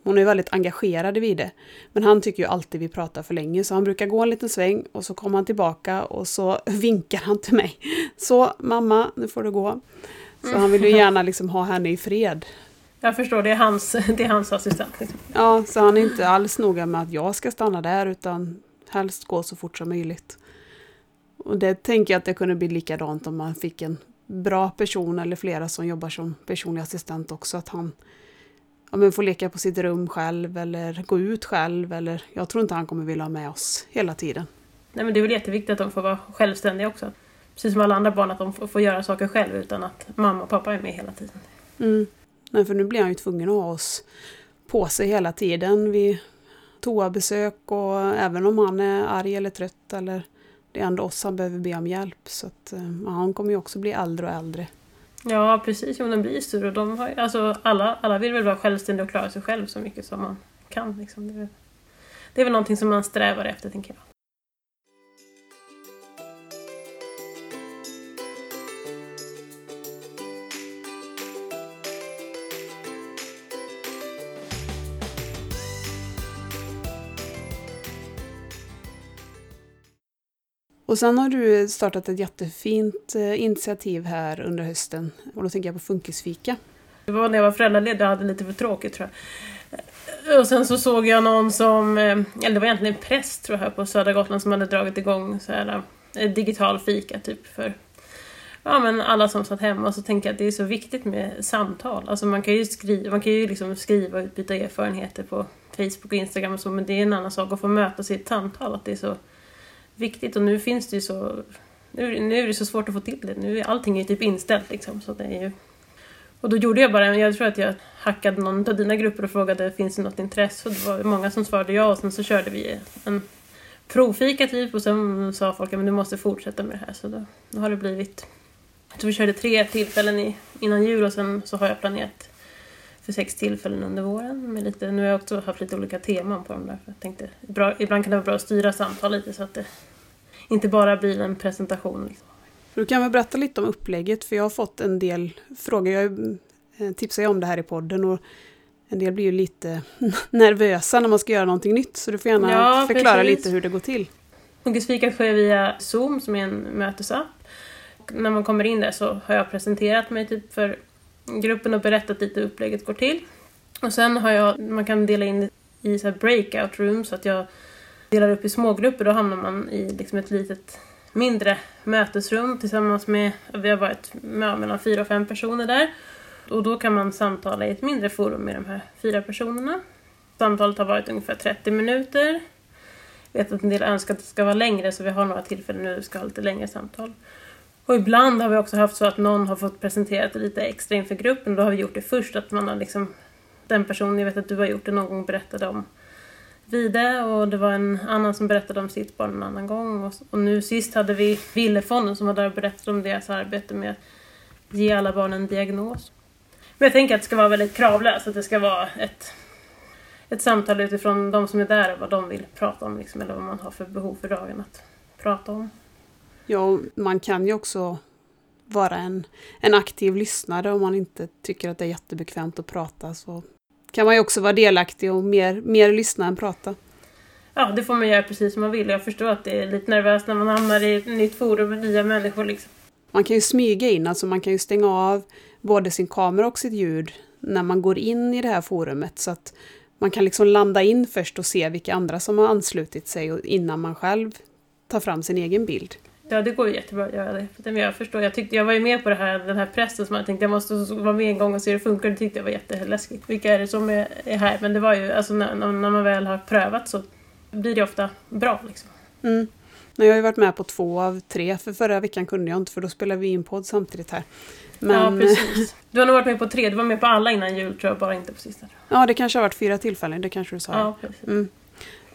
hon är väldigt engagerad i det. Men han tycker ju alltid vi pratar för länge så han brukar gå en liten sväng och så kommer han tillbaka och så vinkar han till mig. Så mamma, nu får du gå. Så han vill ju gärna liksom ha henne i fred. Jag förstår, det är hans, det är hans assistent. Liksom. Ja, så han är inte alls noga med att jag ska stanna där utan helst gå så fort som möjligt. Och det tänker jag att det kunde bli likadant om man fick en bra person eller flera som jobbar som personlig assistent också. Att han ja, men får leka på sitt rum själv eller gå ut själv. Eller, jag tror inte han kommer vilja ha med oss hela tiden. Nej, men det är väl jätteviktigt att de får vara självständiga också. Precis som alla andra barn, att de får, göra saker själv utan att mamma och pappa är med hela tiden. Mm. Nej, för nu blir han ju tvungen att ha oss på sig hela tiden vid toabesök och även om han är arg eller trött eller det är ändå oss han behöver be om hjälp. Så att, eh, ja, han kommer ju också bli äldre och äldre. Ja, precis. Jo, de blir större. De har, alltså, alla, alla vill väl vara självständiga och klara sig själv så mycket som man kan. Liksom. Det, är, det är väl någonting som man strävar efter, tänker jag. Och sen har du startat ett jättefint eh, initiativ här under hösten. Och då tänker jag på Funkisfika. Det var när jag var föräldraledig och hade lite för tråkigt tror jag. Och sen så såg jag någon som, eh, eller det var egentligen en präst tror jag på södra Gotland som hade dragit igång så här, eh, digital fika typ för ja, men alla som satt hemma. Och så tänker jag att det är så viktigt med samtal. Alltså man kan ju skriva, man kan ju liksom skriva och utbyta erfarenheter på Facebook och Instagram och så men det är en annan sak att få mötas i ett samtal. Att det är så viktigt och nu finns det ju så... Nu, nu är det så svårt att få till det. Nu är allting ju typ inställt liksom. Så det är ju... Och då gjorde jag bara, jag tror att jag hackade någon av dina grupper och frågade finns det något intresse och det var många som svarade ja och sen så körde vi en provfika typ och sen sa folk att du måste fortsätta med det här så då, då har det blivit så vi körde tre tillfällen i, innan jul och sen så har jag planerat för sex tillfällen under våren. Med lite, nu har jag också haft lite olika teman på dem där. För jag tänkte, bra, ibland kan det vara bra att styra samtal lite så att det inte bara blir en presentation. Liksom. Du kan väl berätta lite om upplägget för jag har fått en del frågor. Jag eh, tipsar ju om det här i podden och en del blir ju lite nervösa när man ska göra någonting nytt. Så du får gärna ja, förklara precis. lite hur det går till. Funkisfika sker via Zoom som är en mötesapp. När man kommer in där så har jag presenterat mig typ för gruppen och berättat lite hur upplägget går till. Och sen har jag, man kan dela in i så breakout rooms så att jag delar upp i smågrupper. Då hamnar man i liksom ett litet mindre mötesrum tillsammans med, vi har varit med mellan fyra och fem personer där. Och då kan man samtala i ett mindre forum med de här fyra personerna. Samtalet har varit ungefär 30 minuter. Jag vet att en del önskar att det ska vara längre så vi har några tillfällen nu där vi ska ha lite längre samtal. Och ibland har vi också haft så att någon har fått presentera det lite extra inför gruppen. Då har vi gjort det först, att man har liksom den personen, jag vet att du har gjort det någon gång, berättade om Vide och det var en annan som berättade om sitt barn en annan gång. Och, och nu sist hade vi Villefonden som var där och berättade om deras arbete med att ge alla barn en diagnos. Men jag tänker att det ska vara väldigt kravlöst, att det ska vara ett, ett samtal utifrån de som är där och vad de vill prata om, liksom, eller vad man har för behov för dagen att prata om. Ja, man kan ju också vara en, en aktiv lyssnare om man inte tycker att det är jättebekvämt att prata. Så kan man ju också vara delaktig och mer, mer lyssna än prata. Ja, det får man göra precis som man vill. Jag förstår att det är lite nervöst när man hamnar i ett nytt forum med nya människor. Liksom. Man kan ju smyga in, alltså man kan ju stänga av både sin kamera och sitt ljud när man går in i det här forumet. Så att man kan liksom landa in först och se vilka andra som har anslutit sig innan man själv tar fram sin egen bild. Ja, det går ju jättebra att göra det. Men jag förstår, jag, tyckte, jag var ju med på det här, den här pressen som jag tänkte jag måste vara med en gång och se hur det funkar. Det tyckte jag var jätteläskigt. Vilka är det som är, är här? Men det var ju, alltså när, när man väl har prövat så blir det ofta bra. Liksom. Mm. Jag har ju varit med på två av tre, för förra veckan kunde jag inte för då spelade vi in podd samtidigt här. Men... Ja, precis. Du har nog varit med på tre, du var med på alla innan jul tror jag, bara inte på sista. Ja, det kanske har varit fyra tillfällen, det kanske du sa. Ja, precis. Mm.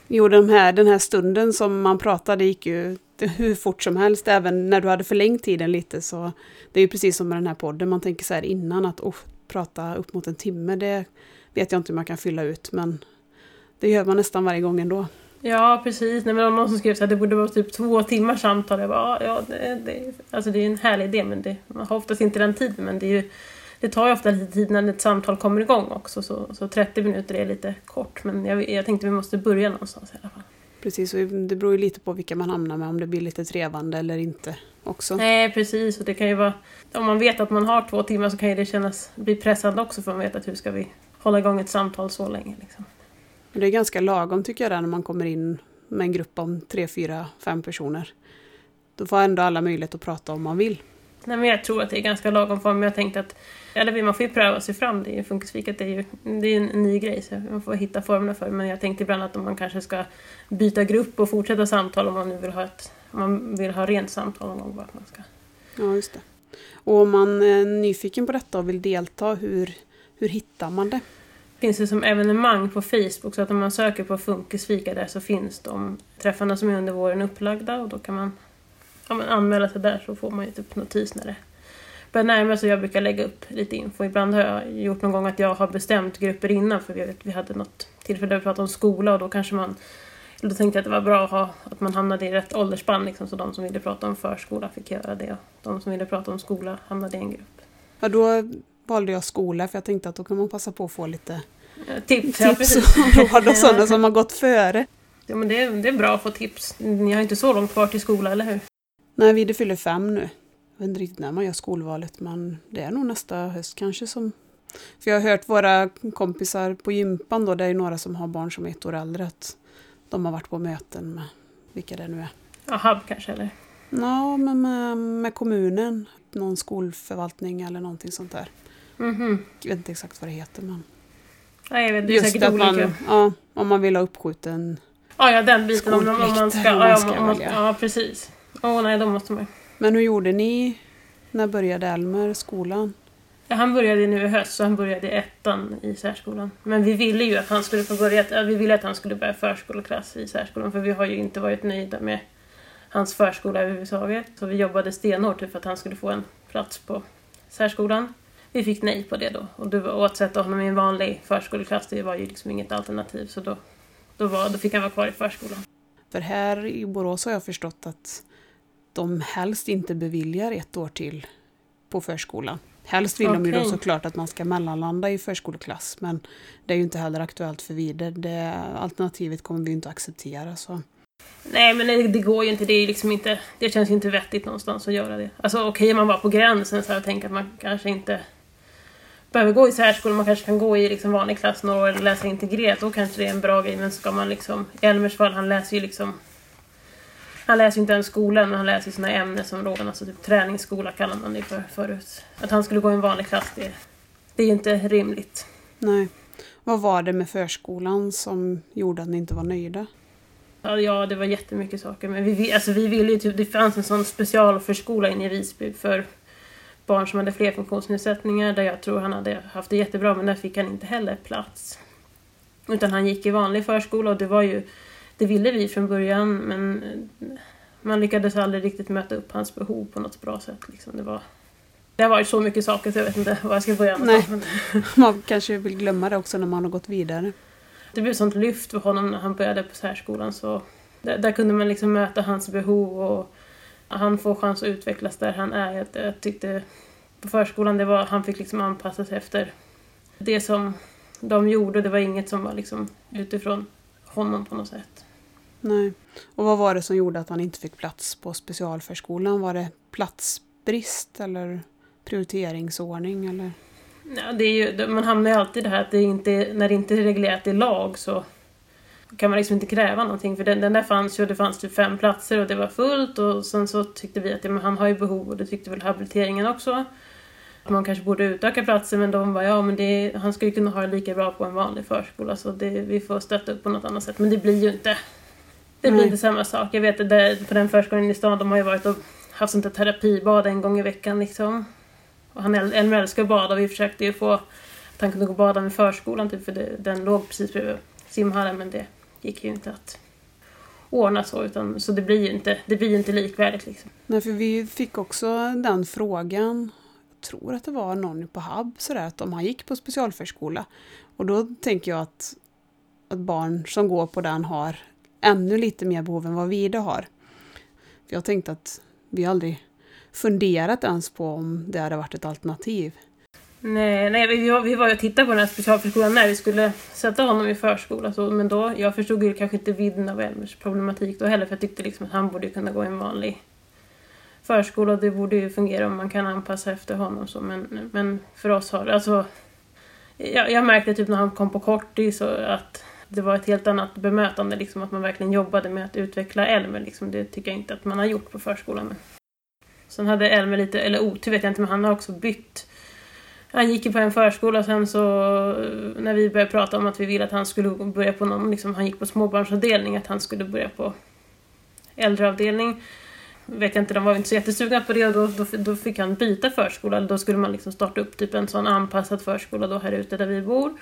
Jo, den här, den här stunden som man pratade gick ju hur fort som helst, även när du hade förlängt tiden lite. Så det är ju precis som med den här podden, man tänker så här innan att oh, prata upp mot en timme, det vet jag inte hur man kan fylla ut, men det gör man nästan varje gång ändå. Ja, precis. Nej, men någon som skrev att det borde vara typ två timmars samtal. Jag bara, ja, det, det, alltså det är en härlig idé, men det, man har oftast inte den tiden. Men det, är ju, det tar ju ofta lite tid när ett samtal kommer igång också, så, så 30 minuter är lite kort. Men jag, jag tänkte vi måste börja någonstans i alla fall. Precis, och det beror ju lite på vilka man hamnar med, om det blir lite trevande eller inte också. Nej, precis. Och det kan ju vara, om man vet att man har två timmar så kan ju det kännas, bli pressande också för man vet att hur ska vi hålla igång ett samtal så länge. Liksom. Det är ganska lagom tycker jag när man kommer in med en grupp om tre, fyra, fem personer. Då får ändå alla möjlighet att prata om man vill. Nej, men jag tror att det är ganska lagom form. Jag tänkte att eller man får ju pröva sig fram. Det är ju funkisfikat, det är ju det är en ny grej så man får hitta formerna för Men jag tänkte ibland att man kanske ska byta grupp och fortsätta samtal om man nu vill ha ett om man vill ha rent samtal någon gång. Vart man ska. Ja, just det. Och om man är nyfiken på detta och vill delta, hur, hur hittar man det? finns det som evenemang på Facebook så att om man söker på Funkisfika där så finns de träffarna som är under våren upplagda och då kan man ja, anmäla sig där så får man ju typ notis när det börjar närma sig. Jag brukar lägga upp lite info. Ibland har jag gjort någon gång att jag har bestämt grupper innan för vi, vi hade något tillfälle där vi pratade om skola och då kanske man då tänkte jag att det var bra att, ha, att man hamnade i rätt åldersspann liksom, så de som ville prata om förskola fick göra det och de som ville prata om skola hamnade i en grupp. Ja, då valde jag skola för jag tänkte att då kan man passa på att få lite tips, tips och råd och sådana som har gått före. Ja men det är, det är bra att få tips. Ni har inte så långt kvar till skola, eller hur? Nej, vi fyller fem nu. Jag vet inte riktigt när man gör skolvalet men det är nog nästa höst kanske som... För jag har hört våra kompisar på gympan då, det är några som har barn som är ett år äldre, att de har varit på möten med vilka det nu är. Ja, HUB kanske eller? Ja, men med, med kommunen. Någon skolförvaltning eller någonting sånt där. Mm -hmm. Jag vet inte exakt vad det heter men... Nej, jag vet, det är Just säkert olika. Man, ja, om man vill ha uppskjuten Ja, ja den biten. Om, om man ska, man ska ja, man, ja, precis. Åh oh, nej, då måste man Men hur gjorde ni? När började Elmer skolan? Ja, han började nu i höst, så han började i ettan i särskolan. Men vi ville ju att han skulle få börja, vi ville att han skulle börja förskoleklass i särskolan, för vi har ju inte varit nöjda med hans förskola överhuvudtaget. Så vi jobbade stenhårt för att han skulle få en plats på särskolan. Vi fick nej på det då. Och, då, att sätta honom i en vanlig förskoleklass, det var ju liksom inget alternativ. Så då, då, var, då fick han vara kvar i förskolan. För här i Borås har jag förstått att de helst inte beviljar ett år till på förskolan. Helst vill okay. de ju då såklart att man ska mellanlanda i förskoleklass men det är ju inte heller aktuellt för vidare. Det alternativet kommer vi inte acceptera. Så. Nej men det, det, går ju inte, det, är liksom inte, det känns ju inte vettigt någonstans att göra det. Alltså okej, okay, man var på gränsen så här, och tänker att man kanske inte behöver gå i särskola, man kanske kan gå i liksom vanlig klass några år eller läsa integrerat, då kanske det är en bra grej. Men ska man liksom, i Elmers fall, han läser ju liksom han läser ju inte ens skolan, men han läser ju sådana ämnesområden, alltså typ träningsskola kallar man det för förut. Att han skulle gå i en vanlig klass, det, det är ju inte rimligt. Nej. Vad var det med förskolan som gjorde att ni inte var nöjda? Ja, det var jättemycket saker. Men vi, alltså, vi ville ju typ, det fanns en sån specialförskola inne i Visby för barn som hade fler funktionsnedsättningar där jag tror han hade haft det jättebra men där fick han inte heller plats. Utan han gick i vanlig förskola och det var ju det ville vi från början men man lyckades aldrig riktigt möta upp hans behov på något bra sätt. Liksom. Det, var, det har varit så mycket saker så jag vet inte vad jag ska börja med. Nej. Man kanske vill glömma det också när man har gått vidare. Det blev ett sånt lyft för honom när han började på särskolan. Så där, där kunde man liksom möta hans behov och han får chans att utvecklas där han är. Jag, jag tyckte på förskolan, det var, han fick liksom anpassa sig efter det som de gjorde. Det var inget som var liksom utifrån honom på något sätt. Nej. Och vad var det som gjorde att han inte fick plats på specialförskolan? Var det platsbrist eller prioriteringsordning? Eller? Ja, det är ju, man hamnar ju alltid i det här att det inte, när det inte är reglerat i lag så kan man liksom inte kräva någonting för den, den där fanns ju och det fanns typ fem platser och det var fullt och sen så tyckte vi att ja, men han har ju behov och det tyckte väl habiliteringen också. Man kanske borde utöka platser men de var ja men det, han skulle kunna ha det lika bra på en vanlig förskola så det, vi får stötta upp på något annat sätt men det blir ju inte det blir inte samma sak. Jag vet att på den förskolan i stan de har ju varit och haft sånt här terapibad en gång i veckan liksom. Och han Elmer älskar att bada och vi försökte ju få att han kunde gå och bada med förskolan typ för det, den låg precis bredvid simhallen men det gick ju inte att ordna så. Utan, så det blir ju inte, det blir inte likvärdigt. Liksom. Nej, för vi fick också den frågan, jag tror att det var någon på HUB, sådär, att om han gick på specialförskola. Och då tänker jag att, att barn som går på den har ännu lite mer behov än vad vi idag har. För jag tänkte att vi aldrig funderat ens på om det hade varit ett alternativ. Nej, nej vi, var, vi var och tittade på den här specialförskolan när vi skulle sätta honom i förskola. Så, men då, jag förstod ju kanske inte vidden av Elmers problematik då heller. För jag tyckte liksom att han borde kunna gå i en vanlig förskola. Det borde ju fungera om man kan anpassa efter honom. Så, men, men för oss har det... Alltså, jag, jag märkte typ när han kom på kortis att det var ett helt annat bemötande. Liksom, att man verkligen jobbade med att utveckla Elmer. Liksom, det tycker jag inte att man har gjort på förskolan. Men. Sen hade Elmer lite, eller otur vet jag inte, men han har också bytt han gick ju på en förskola sen så när vi började prata om att vi ville att han skulle börja på någon, liksom, han gick på småbarnsavdelning, att han skulle börja på äldreavdelning. Vet jag inte, de var inte så jättesugna på det och då, då, då fick han byta förskola. Då skulle man liksom starta upp typ en sån anpassad förskola då här ute där vi bor.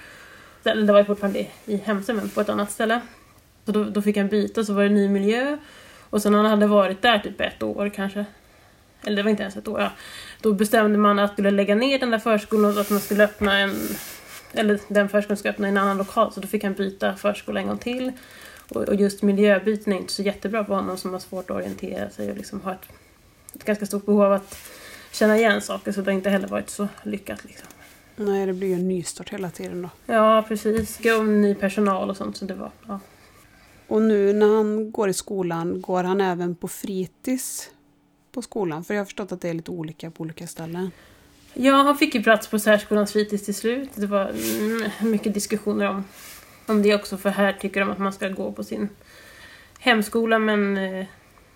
Eller det var ju fortfarande i Hemsö men på ett annat ställe. Så då, då fick han byta, så var det ny miljö. Och sen när han hade varit där typ ett år kanske, eller det var inte ens ett år, ja. Då bestämde man att man skulle lägga ner den där förskolan och att man skulle öppna en, eller den förskolan skulle öppna i en annan lokal, så då fick han byta förskola en gång till. Och, just miljöbyten är inte så jättebra för honom som har svårt att orientera sig och liksom har ett, ett ganska stort behov av att känna igen saker, så det har inte heller varit så lyckat. Liksom. Nej, det blir ju en nystart hela tiden då. Ja, precis. Och ny personal och sånt, så det var... Ja. Och nu när han går i skolan, går han även på fritids på skolan? För jag har förstått att det är lite olika på olika ställen. Ja, han fick ju plats på särskolans fritids till slut. Det var mycket diskussioner om, om det också, för här tycker de att man ska gå på sin hemskola, men eh,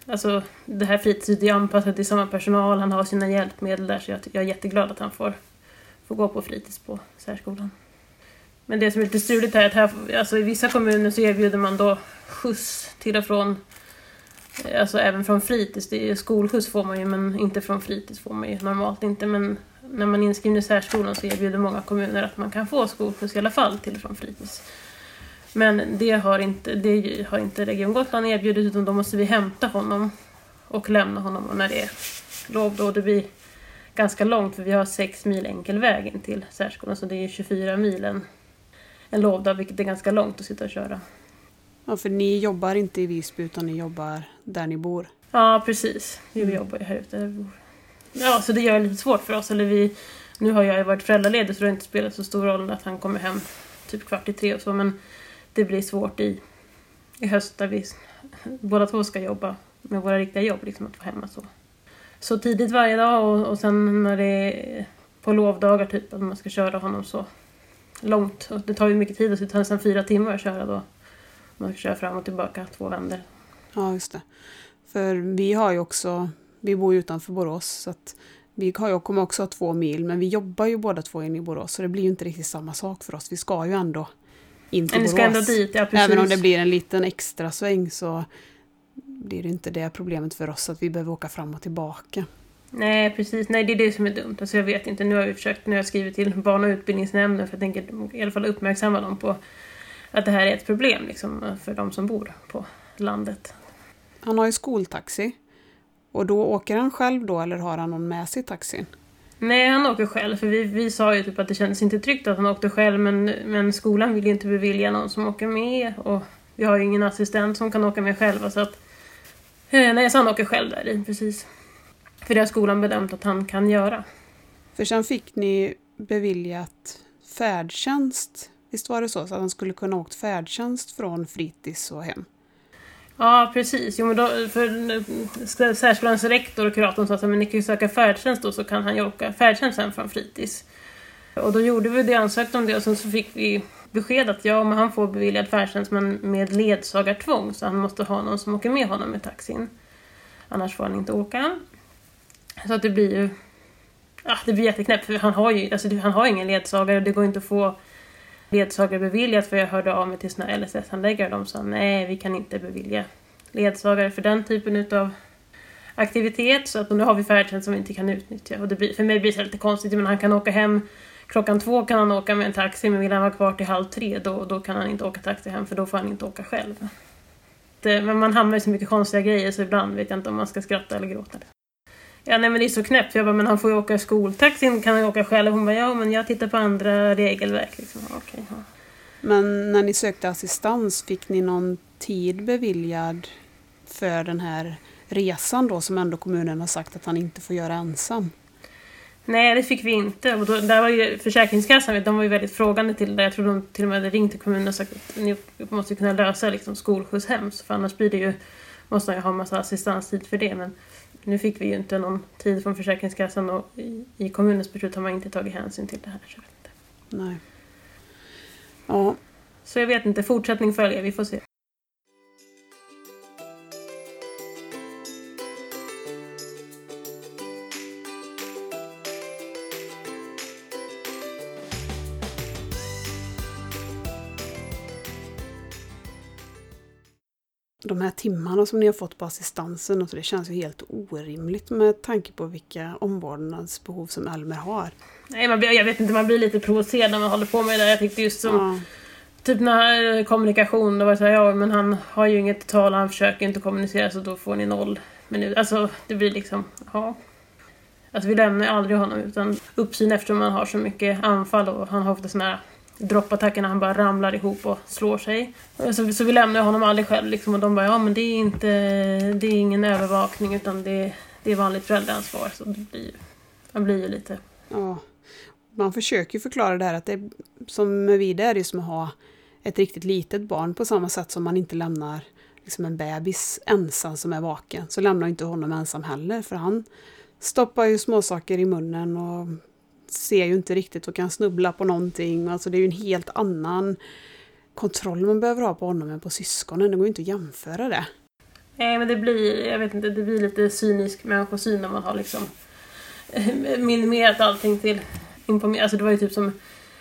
alltså, det här fritidset är anpassat till samma personal, han har sina hjälpmedel där, så jag, jag är jätteglad att han får, får gå på fritids på särskolan. Men det som är lite struligt är att här, alltså, i vissa kommuner så erbjuder man då skjuts till och från eh, Alltså även från fritids. Det är, skolskjuts får man ju men inte från fritids får man ju normalt inte. Men när man är inskriven i särskolan så erbjuder många kommuner att man kan få skolskjuts i alla fall till och från fritids. Men det har inte, det har inte Region Gotland erbjudit utan då måste vi hämta honom och lämna honom och när det är lov då. Det blir ganska långt för vi har sex mil enkel väg in till särskolan så det är 24 mil en, en lovdag vilket är ganska långt att sitta och köra. Ja, för ni jobbar inte i Visby utan ni jobbar där ni bor. Ja, precis. Vi mm. jobbar ju här ute där vi bor. Ja, så det gör det lite svårt för oss. Eller vi, nu har jag ju varit föräldraledig så det har inte spelat så stor roll att han kommer hem typ kvart i tre och så. Men det blir svårt i, i höst där vi båda två ska jobba med våra riktiga jobb. Liksom att vara hemma så, så tidigt varje dag och, och sen när det är på lovdagar typ att man ska köra honom så långt. Och det tar ju mycket tid, det tar nästan fyra timmar att köra då. Man kör fram och tillbaka två vändor. Ja, just det. För vi har ju också, vi bor ju utanför Borås så att vi har ju, kommer också ha två mil men vi jobbar ju båda två inne i Borås så det blir ju inte riktigt samma sak för oss. Vi ska ju ändå in till Borås. Ska ändå dit, ja. Även om det blir en liten extra sväng så det inte det problemet för oss att vi behöver åka fram och tillbaka. Nej, precis. Nej, det är det som är dumt. Alltså jag vet inte. Nu har vi försökt, nu har jag skrivit till barn och utbildningsnämnden för jag tänker i alla fall uppmärksamma dem på att det här är ett problem liksom, för de som bor på landet. Han har ju skoltaxi. Och då åker han själv då eller har han någon med sig i taxin? Nej, han åker själv. För vi, vi sa ju typ att det kändes inte tryggt att han åkte själv men, men skolan vill ju inte bevilja någon som åker med. Och vi har ju ingen assistent som kan åka med själva så att... Eh, nej, så han åker själv där i, precis. För det har skolan bedömt att han kan göra. För sen fick ni beviljat färdtjänst Visst var det så? Så att han skulle kunna åkt färdtjänst från fritids och hem? Ja, precis. Jo, men då, för särskolans rektor och kuratorn sa att men ni kan ju söka färdtjänst då så kan han ju åka färdtjänst sen från fritids. Och då gjorde vi det, ansökte om det och sen så fick vi besked att ja, men han får beviljad färdtjänst men med ledsagartvång så han måste ha någon som åker med honom i taxin. Annars får han inte åka. Så att det blir ju... Ja, det blir jätteknäppt för han har ju alltså, han har ingen ledsagare och det går inte att få ledsagare beviljat för jag hörde av mig till såna LSS-handläggare och de sa nej, vi kan inte bevilja ledsagare för den typen av aktivitet så att nu har vi färdtjänst som vi inte kan utnyttja. Och det blir, för mig blir det lite konstigt, men han kan åka hem klockan två kan han åka med en taxi men vill han vara kvar till halv tre då, då kan han inte åka taxi hem för då får han inte åka själv. Det, men man hamnar i så mycket konstiga grejer så ibland vet jag inte om man ska skratta eller gråta. Ja nej men det är så knäppt. Jag bara, men han får ju åka skoltaxin, kan han åka själv? Hon bara, ja men jag tittar på andra regelverk. Liksom. Okay, ja. Men när ni sökte assistans, fick ni någon tid beviljad för den här resan då som ändå kommunen har sagt att han inte får göra ensam? Nej, det fick vi inte. Och då, där var ju Försäkringskassan de var ju väldigt frågande till det. Jag tror de till och med hade ringt till kommunen och sagt att ni måste kunna lösa liksom, skolskjuts hem. För annars blir det ju, måste jag ha massa assistanstid för det. Men nu fick vi ju inte någon tid från Försäkringskassan och i, i kommunens beslut har man inte tagit hänsyn till det här. Så jag vet inte. Nej. Ja. Så jag vet inte, fortsättning följer, vi får se. De här timmarna som ni har fått på assistansen, och så, det känns ju helt orimligt med tanke på vilka omvårdnadsbehov som Elmer har. Nej, man blir, jag vet inte, man blir lite provocerad när man håller på med det där. Jag tyckte just som ja. Typ när kommunikation, då var det såhär, ja men han har ju inget tal, han försöker inte kommunicera så då får ni noll minuter. Alltså det blir liksom, ja. Alltså vi lämnar aldrig honom utan uppsyn eftersom han har så mycket anfall och han har ofta såna här droppattacken, när han bara ramlar ihop och slår sig. Så, så vi lämnar honom aldrig själv liksom, och de bara ja men det är inte, det är ingen övervakning utan det, det är vanligt föräldraansvar. Så det blir, man blir ju lite... Ja. Man försöker ju förklara det här att det är, som med Vida är det som att ha ett riktigt litet barn på samma sätt som man inte lämnar liksom en bebis ensam som är vaken. Så lämnar inte honom ensam heller för han stoppar ju småsaker i munnen och ser ju inte riktigt och kan snubbla på någonting. Alltså det är ju en helt annan kontroll man behöver ha på honom än på syskonen. Det går ju inte att jämföra det. Nej men det blir, jag vet inte, det blir lite cynisk människosyn när man har liksom eh, minimerat allting till. Alltså det var ju typ som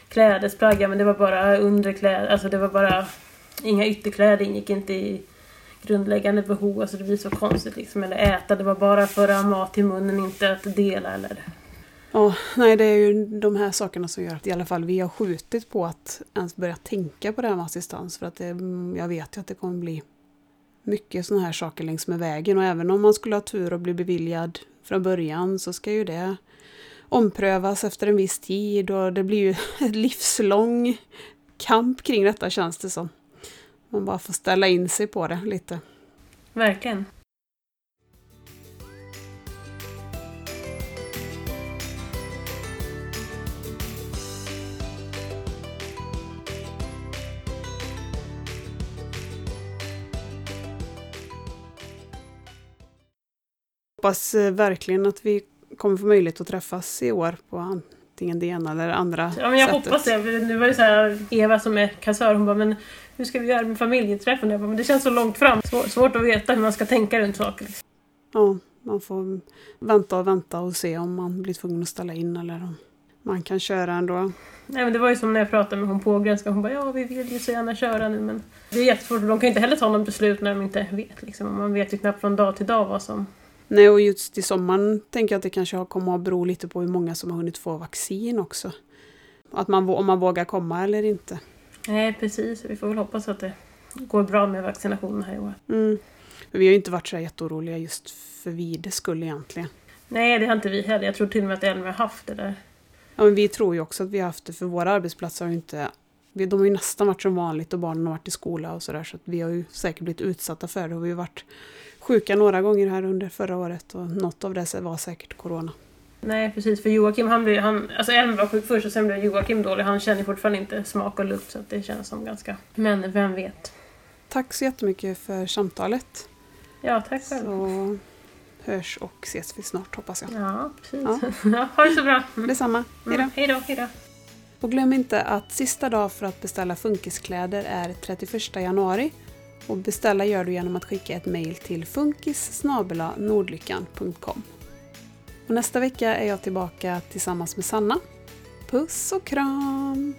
klädesplagg, men det var bara underkläder, alltså det var bara inga ytterkläder ingick inte i grundläggande behov. Alltså det blir så konstigt liksom. Eller äta, det var bara att föra mat i munnen, inte att dela eller Ja, nej det är ju de här sakerna som gör att i alla fall vi har skjutit på att ens börja tänka på det här med assistans. För att det, jag vet ju att det kommer bli mycket sådana här saker längs med vägen. Och även om man skulle ha tur och bli beviljad från början så ska ju det omprövas efter en viss tid. Och det blir ju en livslång kamp kring detta känns det som. Man bara får ställa in sig på det lite. Verkligen. Hoppas eh, verkligen att vi kommer få möjlighet att träffas i år på antingen det ena eller andra Ja, men jag sättet. hoppas det. Nu var det så här, Eva som är kassör, hon bara men hur ska vi göra med familjeträffen? Jag bara, men det känns så långt fram. Svår, svårt att veta hur man ska tänka runt saker. Ja, man får vänta och vänta och se om man blir tvungen att ställa in eller om man kan köra ändå. Nej, men det var ju som när jag pratade med hon pågränska. Hon bara ja, vi vill ju så gärna köra nu men det är jättesvårt. De kan ju inte heller ta något beslut när de inte vet. Liksom. Man vet ju knappt från dag till dag vad som Nej, och just i sommaren tänker jag att det kanske kommer att bero lite på hur många som har hunnit få vaccin också. Att man, om man vågar komma eller inte. Nej, precis. Vi får väl hoppas att det går bra med vaccinationen här i år. Mm. vi har ju inte varit så jätteoroliga just för Vides skull egentligen. Nej, det har inte vi heller. Jag tror till och med att Elmer har haft det där. Ja, men vi tror ju också att vi har haft det, för våra arbetsplatser har ju inte... De har ju nästan varit som vanligt och barnen har varit i skola och sådär, så att vi har ju säkert blivit utsatta för det. Och vi har varit sjuka några gånger här under förra året och något av det var säkert corona. Nej precis, för Joakim han blev, han, alltså Elmer var sjuk först och sen blev Joakim dålig. Han känner fortfarande inte smak och lukt så det känns som ganska... Men vem vet? Tack så jättemycket för samtalet. Ja, tack själv. Så hörs och ses vi snart hoppas jag. Ja, precis. Ja. ha det så bra. Mm. Detsamma. Hejdå. Mm. Hejdå, hejdå. Och glöm inte att sista dag för att beställa funkiskläder är 31 januari och beställa gör du genom att skicka ett mejl till funkis nordlyckan.com. Och nästa vecka är jag tillbaka tillsammans med Sanna. Puss och kram!